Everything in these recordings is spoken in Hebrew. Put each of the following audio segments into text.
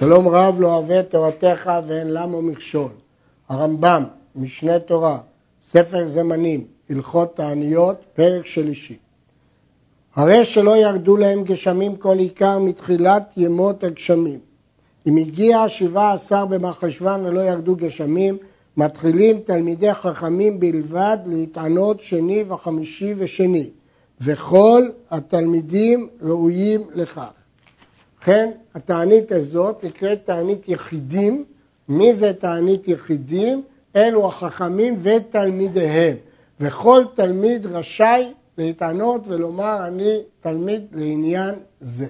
שלום רב לא אוהב תורתך ואין למה מכשול. הרמב"ם, משנה תורה, ספר זמנים, הלכות תעניות, פרק שלישי. הרי שלא ירדו להם גשמים כל עיקר מתחילת ימות הגשמים. אם הגיע שבעה עשר במחשוון ולא ירדו גשמים, מתחילים תלמידי חכמים בלבד להתענות שני וחמישי ושני, וכל התלמידים ראויים לכך. כן, התענית הזאת נקראת תענית יחידים. מי זה תענית יחידים? אלו החכמים ותלמידיהם. וכל תלמיד רשאי להתענות ולומר אני תלמיד לעניין זה.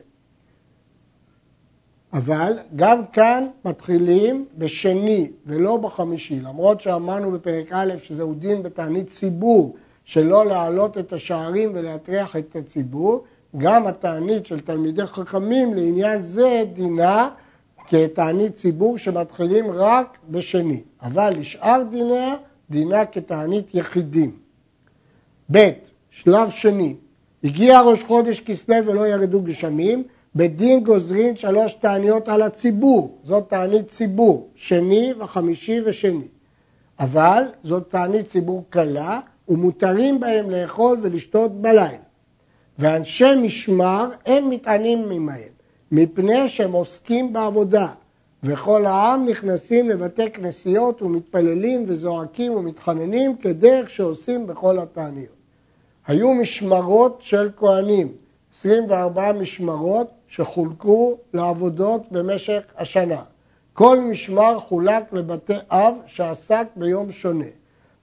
אבל גם כאן מתחילים בשני ולא בחמישי, למרות שאמרנו בפרק א' שזהו דין בתענית ציבור שלא להעלות את השערים ולהטריח את הציבור, גם התענית של תלמידי חכמים לעניין זה דינה כתענית ציבור שמתחילים רק בשני, אבל לשאר דיניה דינה כתענית יחידים. ב. שלב שני, הגיע ראש חודש כסלו ולא ירדו גשמים, בדין גוזרים שלוש תעניות על הציבור, זאת תענית ציבור, שני וחמישי ושני. אבל זאת תענית ציבור קלה, ומותרים בהם לאכול ולשתות בלילה. ואנשי משמר אין מתענים עמהם, מפני שהם עוסקים בעבודה, וכל העם נכנסים לבתי כנסיות ומתפללים וזועקים ומתחננים כדרך שעושים בכל התעניות. היו משמרות של כהנים, 24 משמרות שחולקו לעבודות במשך השנה. כל משמר חולק לבתי אב שעסק ביום שונה.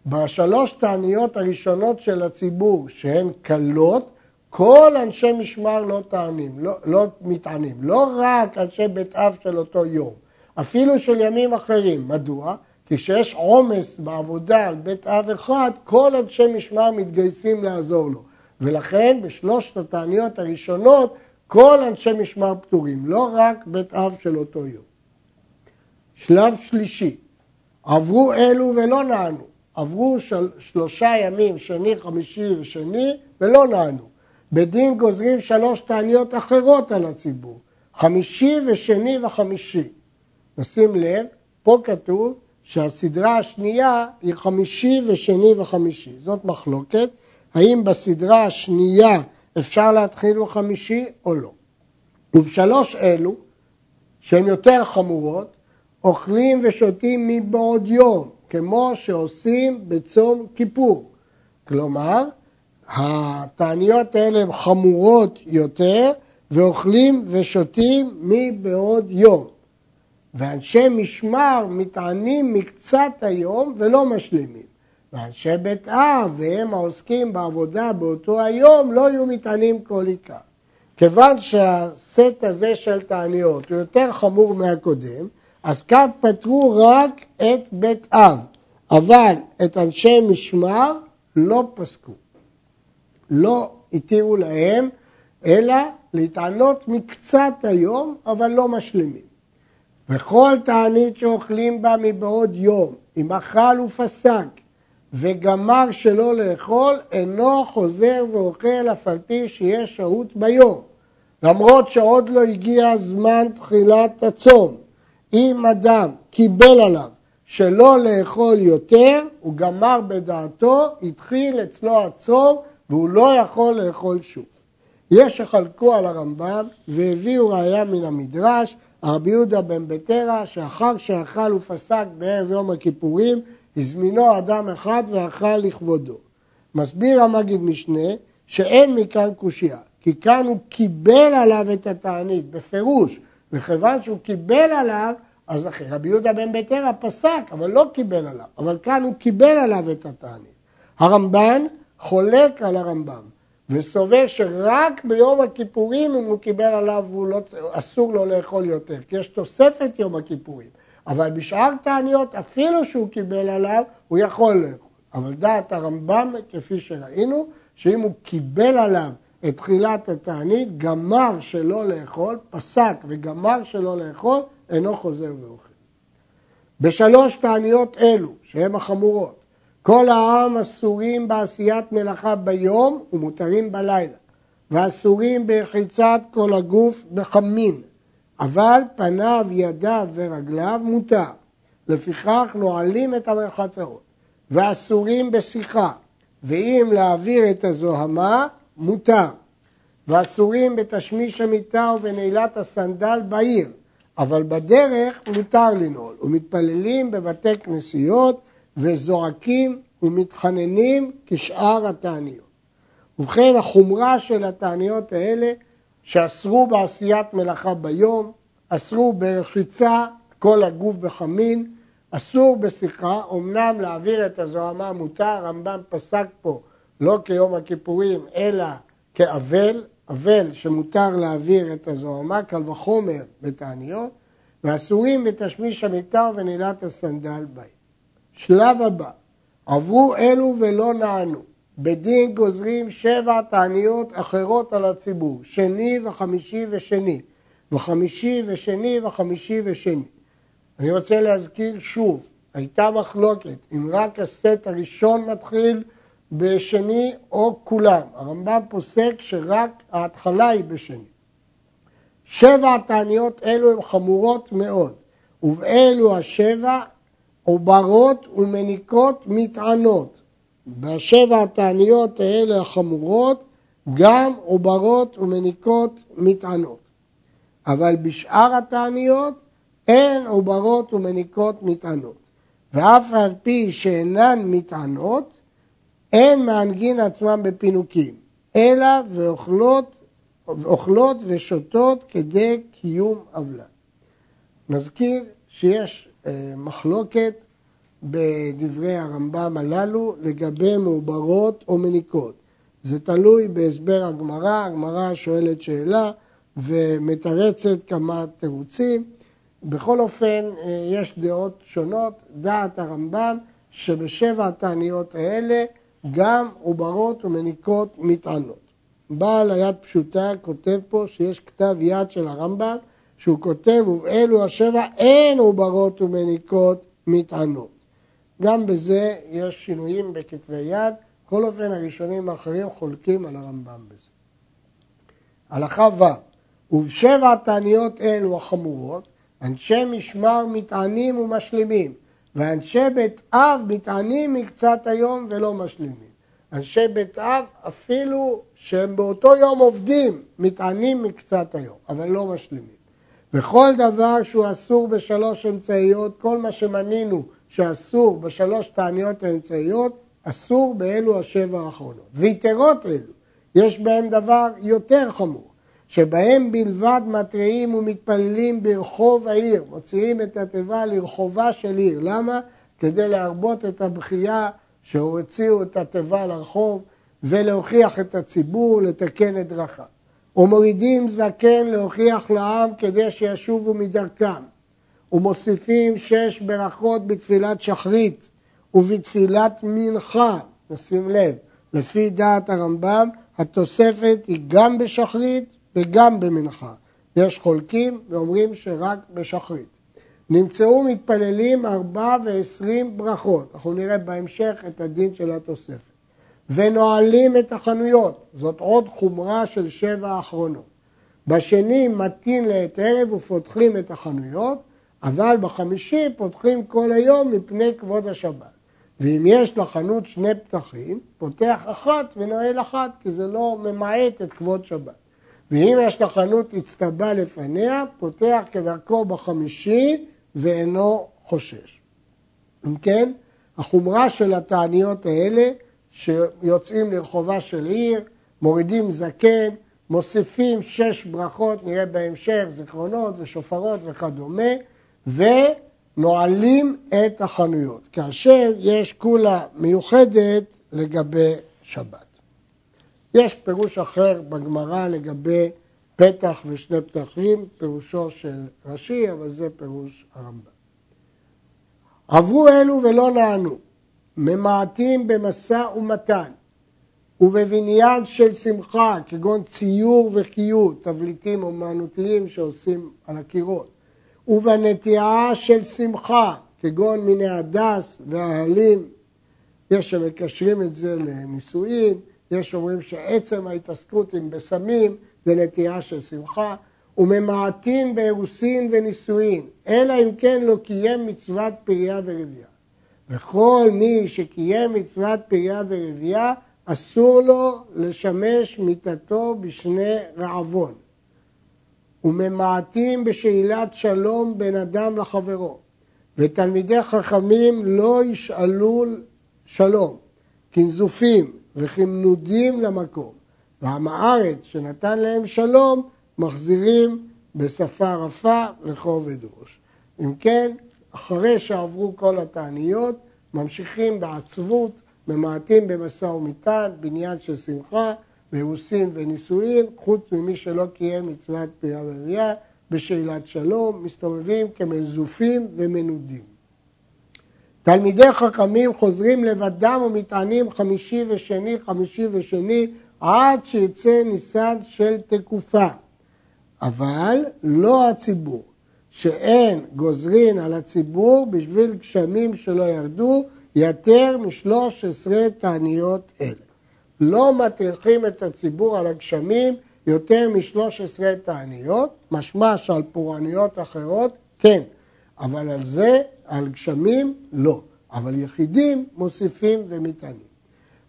בשלוש תעניות הראשונות של הציבור, שהן קלות, כל אנשי משמר לא טענים, לא, לא מתענים, לא רק אנשי בית אב של אותו יום, אפילו של ימים אחרים. מדוע? כי כשיש עומס בעבודה על בית אב אחד, כל אנשי משמר מתגייסים לעזור לו. ולכן בשלושת התעניות הראשונות כל אנשי משמר פטורים, לא רק בית אב של אותו יום. שלב שלישי, עברו אלו ולא נענו, עברו של, שלושה ימים, שני, חמישי ושני, ולא נענו. בדין גוזרים שלוש תעניות אחרות על הציבור, חמישי ושני וחמישי. נשים לב, פה כתוב שהסדרה השנייה היא חמישי ושני וחמישי. זאת מחלוקת, האם בסדרה השנייה אפשר להתחיל בחמישי או לא. ובשלוש אלו, שהן יותר חמורות, אוכלים ושותים מבעוד יום, כמו שעושים בצום כיפור. כלומר, התעניות האלה הן חמורות יותר, ואוכלים ושותים מבעוד יום. ואנשי משמר מתענים מקצת היום ולא משלימים. ואנשי בית אב והם העוסקים בעבודה באותו היום לא יהיו מתענים כל עיקר. כיוון שהסט הזה של תעניות הוא יותר חמור מהקודם, אז כאן פתרו רק את בית אב, אבל את אנשי משמר לא פסקו. לא התירו להם, אלא להתענות מקצת היום, אבל לא משלימים. וכל תענית שאוכלים בה מבעוד יום, אם אכל ופסק, וגמר שלא לאכול, אינו חוזר ואוכל אף על פי שיש שהות ביום. למרות שעוד לא הגיע זמן תחילת הצום. אם אדם קיבל עליו שלא לאכול יותר, הוא גמר בדעתו, התחיל אצלו הצום והוא לא יכול לאכול שוב. יש שחלקו על הרמב"ם והביאו ראיה מן המדרש, רבי יהודה בן בטרה, שאחר שאכל ופסק בערב יום הכיפורים, הזמינו אדם אחד ואכל לכבודו. מסביר המגיד משנה שאין מכאן קושייה, כי כאן הוא קיבל עליו את התענית, בפירוש, וכיוון שהוא קיבל עליו, אז רבי יהודה בן ביתרא פסק, אבל לא קיבל עליו, אבל כאן הוא קיבל עליו את התענית. הרמב"ן חולק על הרמב"ם, וסובר שרק ביום הכיפורים אם הוא קיבל עליו, לא, אסור לו לאכול יותר, כי יש תוספת יום הכיפורים. אבל בשאר תעניות, אפילו שהוא קיבל עליו, הוא יכול לאכול. אבל דעת הרמב"ם, כפי שראינו, שאם הוא קיבל עליו את תחילת התענית, גמר שלא לאכול, פסק וגמר שלא לאכול, אינו חוזר ואוכל. בשלוש תעניות אלו, שהן החמורות, כל העם אסורים בעשיית מלאכה ביום ומותרים בלילה, ואסורים ברחיצת כל הגוף בחמין, אבל פניו, ידיו ורגליו מותר. לפיכך נועלים את המרחצאות, ואסורים בשיחה, ואם להעביר את הזוהמה, מותר. ואסורים בתשמיש המיטה ובנעילת הסנדל בעיר, אבל בדרך מותר לנעול, ומתפללים בבתי כנסיות וזועקים ומתחננים כשאר התעניות. ובכן החומרה של התעניות האלה שאסרו בעשיית מלאכה ביום, אסרו ברחיצה כל הגוף בחמין, אסור בשיחה, אמנם להעביר את הזוהמה מותר, הרמב"ם פסק פה לא כיום הכיפורים אלא כאבל, אבל שמותר להעביר את הזוהמה, קל וחומר בתעניות, ואסורים בתשמיש המיטה ובנעילת הסנדל בית. שלב הבא, עברו אלו ולא נענו, בדין גוזרים שבע תעניות אחרות על הציבור, שני וחמישי ושני, וחמישי ושני וחמישי ושני. אני רוצה להזכיר שוב, הייתה מחלוקת אם רק הסט הראשון מתחיל בשני או כולם. הרמב"ם פוסק שרק ההתחלה היא בשני. שבע תעניות אלו הן חמורות מאוד, ובאלו השבע עוברות ומניקות מטענות. בשבע התעניות האלה החמורות גם עוברות ומניקות מטענות. אבל בשאר התעניות אין עוברות ומניקות מטענות. ואף על פי שאינן מטענות, אין מענגין עצמם בפינוקים, אלא ואוכלות, ואוכלות ושותות כדי קיום עוולה. נזכיר שיש מחלוקת בדברי הרמב"ם הללו לגבי מעוברות או מניקות. זה תלוי בהסבר הגמרא, הגמרא שואלת שאלה ומתרצת כמה תירוצים. בכל אופן, אה, יש דעות שונות. דעת הרמב"ם שבשבע התעניות האלה גם עוברות ומניקות מטענות. בעל היד פשוטה כותב פה שיש כתב יד של הרמב"ם שהוא כותב ובאלו השבע אין עוברות ומניקות מטענות. גם בזה יש שינויים בכתבי יד, בכל אופן הראשונים האחרים חולקים על הרמב"ם בזה. הלכה ו' ובשבע תעניות אלו החמורות, אנשי משמר מתענים ומשלימים, ואנשי בית אב מתענים מקצת היום ולא משלימים. אנשי בית אב אפילו שהם באותו יום עובדים, מתענים מקצת היום, אבל לא משלימים. וכל דבר שהוא אסור בשלוש אמצעיות, כל מה שמנינו שאסור בשלוש תעניות האמצעיות, אסור באלו השבע האחרונות. ויתרות אלו, יש בהם דבר יותר חמור, שבהם בלבד מתריעים ומתפללים ברחוב העיר, מוציאים את התיבה לרחובה של עיר. למה? כדי להרבות את הבכייה שהוציאו את התיבה לרחוב ולהוכיח את הציבור, לתקן את דרכיו. ומורידים זקן להוכיח לעם כדי שישובו מדרכם. ומוסיפים שש ברכות בתפילת שחרית ובתפילת מנחה, נשים לב, לפי דעת הרמב"ם, התוספת היא גם בשחרית וגם במנחה. יש חולקים ואומרים שרק בשחרית. נמצאו מתפללים ארבע ועשרים ברכות, אנחנו נראה בהמשך את הדין של התוספת. ונועלים את החנויות, זאת עוד חומרה של שבע האחרונות. בשני מתין לעת ערב ופותחים את החנויות, אבל בחמישי פותחים כל היום מפני כבוד השבת. ואם יש לחנות שני פתחים, פותח אחת ונועל אחת, כי זה לא ממעט את כבוד שבת. ואם יש לחנות הצטבה לפניה, פותח כדרכו בחמישי ואינו חושש. אם כן, החומרה של התעניות האלה, שיוצאים לרחובה של עיר, מורידים זקן, מוסיפים שש ברכות, נראה בהמשך, זיכרונות ושופרות וכדומה, ונועלים את החנויות, כאשר יש כולה מיוחדת לגבי שבת. יש פירוש אחר בגמרא לגבי פתח ושני פתחים, פירושו של רש"י, אבל זה פירוש הרמב"ם. עברו אלו ולא נענו, ממעטים במשא ומתן, ובבניין של שמחה, כגון ציור וחיות, תבליטים אומנותיים שעושים על הקירות, ובנטיעה של שמחה, כגון מיני הדס והאהלים, יש שמקשרים את זה לנישואין, יש אומרים שעצם ההתעסקות עם בשמים זה נטייה של שמחה, וממעטין באירוסין ונישואין, אלא אם כן לא קיים מצוות פריה ורבייה. וכל מי שקיים מצוות פריה ורבייה, אסור לו לשמש מיתתו בשני רעבון. וממעטים בשאלת שלום בין אדם לחברו. ותלמידי חכמים לא ישאלו שלום, כנזופים וכמנודים למקום. ועם הארץ שנתן להם שלום, מחזירים בשפה רפה וכובד ראש. אם כן, אחרי שעברו כל התעניות, ממשיכים בעצבות, ממעטים במשא ומטען, בניין של שמחה, באירוסין ונישואין, חוץ ממי שלא קיים מצוות פריאה ורבייה, בשאלת שלום, מסתובבים כמזופים ומנודים. תלמידי חכמים חוזרים לבדם ומטענים חמישי ושני, חמישי ושני, עד שיצא ניסן של תקופה. אבל לא הציבור, שאין גוזרין על הציבור בשביל גשמים שלא ירדו יותר משלוש עשרה תעניות אלה. לא מטריחים את הציבור על הגשמים יותר משלוש עשרה תעניות, משמע שעל פורעניות אחרות כן, אבל על זה, על גשמים, לא. אבל יחידים מוסיפים ומטענים.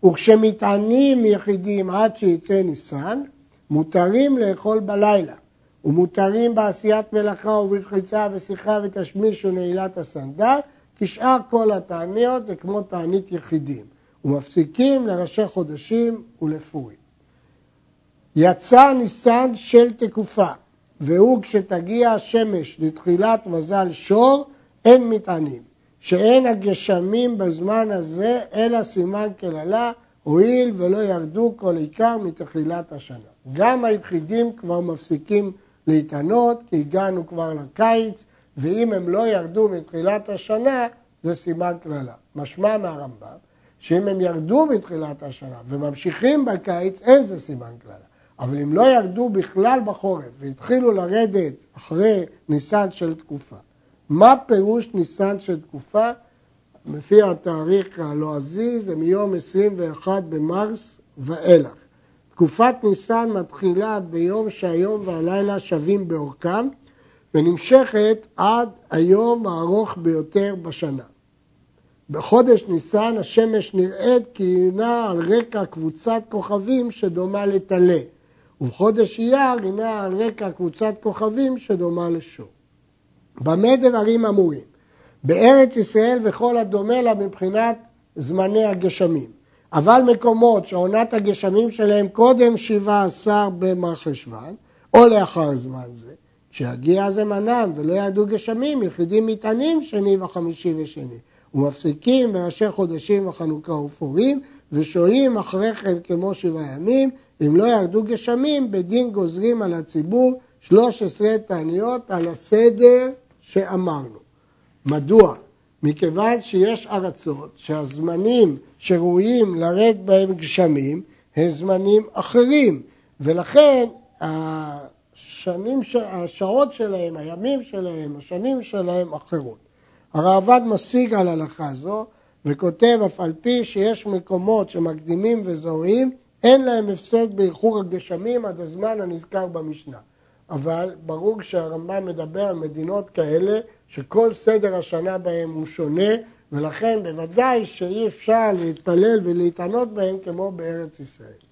וכשמטענים יחידים עד שיצא ניסן, מותרים לאכול בלילה, ומותרים בעשיית מלאכה וברחיצה ושיחה ותשמיש ונעילת הסנדל, כשאר כל התעניות זה כמו תענית יחידים, ומפסיקים לראשי חודשים ולפורים. יצא ניסן של תקופה, והוא כשתגיע השמש לתחילת מזל שור, אין מטענים, שאין הגשמים בזמן הזה, אלא סימן קללה, הואיל ולא ירדו כל עיקר מתחילת השנה. גם היחידים כבר מפסיקים להתענות, כי הגענו כבר לקיץ, ואם הם לא ירדו מתחילת השנה, זה סימן קללה. משמע מהרמב"ם, שאם הם ירדו מתחילת השנה וממשיכים בקיץ, אין זה סימן קללה. אבל אם לא ירדו בכלל בחורף והתחילו לרדת אחרי ניסן של תקופה, מה פירוש ניסן של תקופה? לפי התאריך הלועזי זה מיום 21 במרס ואילך. תקופת ניסן מתחילה ביום שהיום והלילה שווים באורכם ונמשכת עד היום הארוך ביותר בשנה. בחודש ניסן השמש נראית כי היא נעה על רקע קבוצת כוכבים שדומה לטלה, ובחודש אייר היא נעה על רקע קבוצת כוכבים שדומה לשור. במה דברים אמורים? בארץ ישראל וכל הדומה לה מבחינת זמני הגשמים. אבל מקומות שעונת הגשמים שלהם קודם 17 במרחשוון, או לאחר זמן זה, כשיגיע זמנם ולא ידעו גשמים, יחידים מטענים שני וחמישי ושני, ומפסיקים בראשי חודשים וחנוכה ופורים, ושוהים אחרי כן כמו שבעה ימים, אם לא ירדו גשמים, בדין גוזרים על הציבור 13 תעניות על הסדר שאמרנו. מדוע? מכיוון שיש ארצות שהזמנים שראויים לרד בהם גשמים הם זמנים אחרים, ולכן השנים, השעות שלהם, הימים שלהם, השנים שלהם אחרות. הראב"ד משיג על הלכה זו וכותב אף על פי שיש מקומות שמקדימים וזורעים, אין להם הפסד באיחור הגשמים עד הזמן הנזכר במשנה. אבל ברור שהרמב"ם מדבר על מדינות כאלה שכל סדר השנה בהם הוא שונה ולכן בוודאי שאי אפשר להתפלל ולהתענות בהם כמו בארץ ישראל.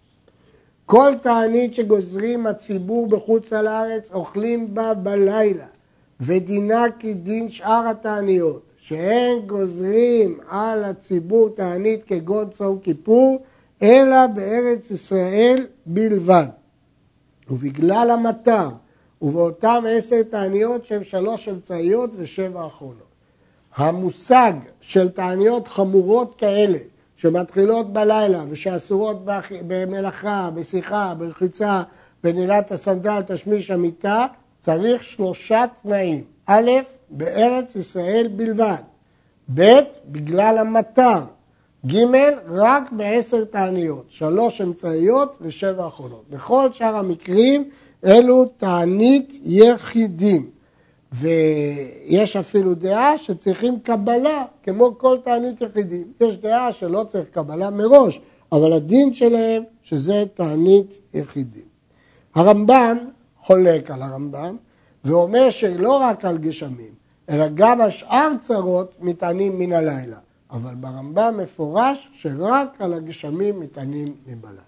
כל תענית שגוזרים הציבור בחוץ על הארץ אוכלים בה בלילה ודינה כדין שאר התעניות שאין גוזרים על הציבור תענית כגון צום כיפור אלא בארץ ישראל בלבד. ובגלל המטר ובאותם עשר תעניות שהן שלוש אמצעיות ושבע אחרונות. המושג של תעניות חמורות כאלה, שמתחילות בלילה ושאסורות במלאכה, בשיחה, ברחיצה, בנעילת הסנדל, תשמיש המיטה, צריך שלושה תנאים. א', בארץ ישראל בלבד. ב', בגלל המטר. ג', רק בעשר תעניות, שלוש אמצעיות ושבע אחרונות. בכל שאר המקרים אלו תענית יחידים. ויש אפילו דעה שצריכים קבלה כמו כל תענית יחידים. יש דעה שלא צריך קבלה מראש, אבל הדין שלהם שזה תענית יחידים. הרמב"ם חולק על הרמב"ם, ואומר שלא רק על גשמים, אלא גם השאר צרות מטענים מן הלילה. אבל ברמב"ם מפורש שרק על הגשמים מטענים מבלילה.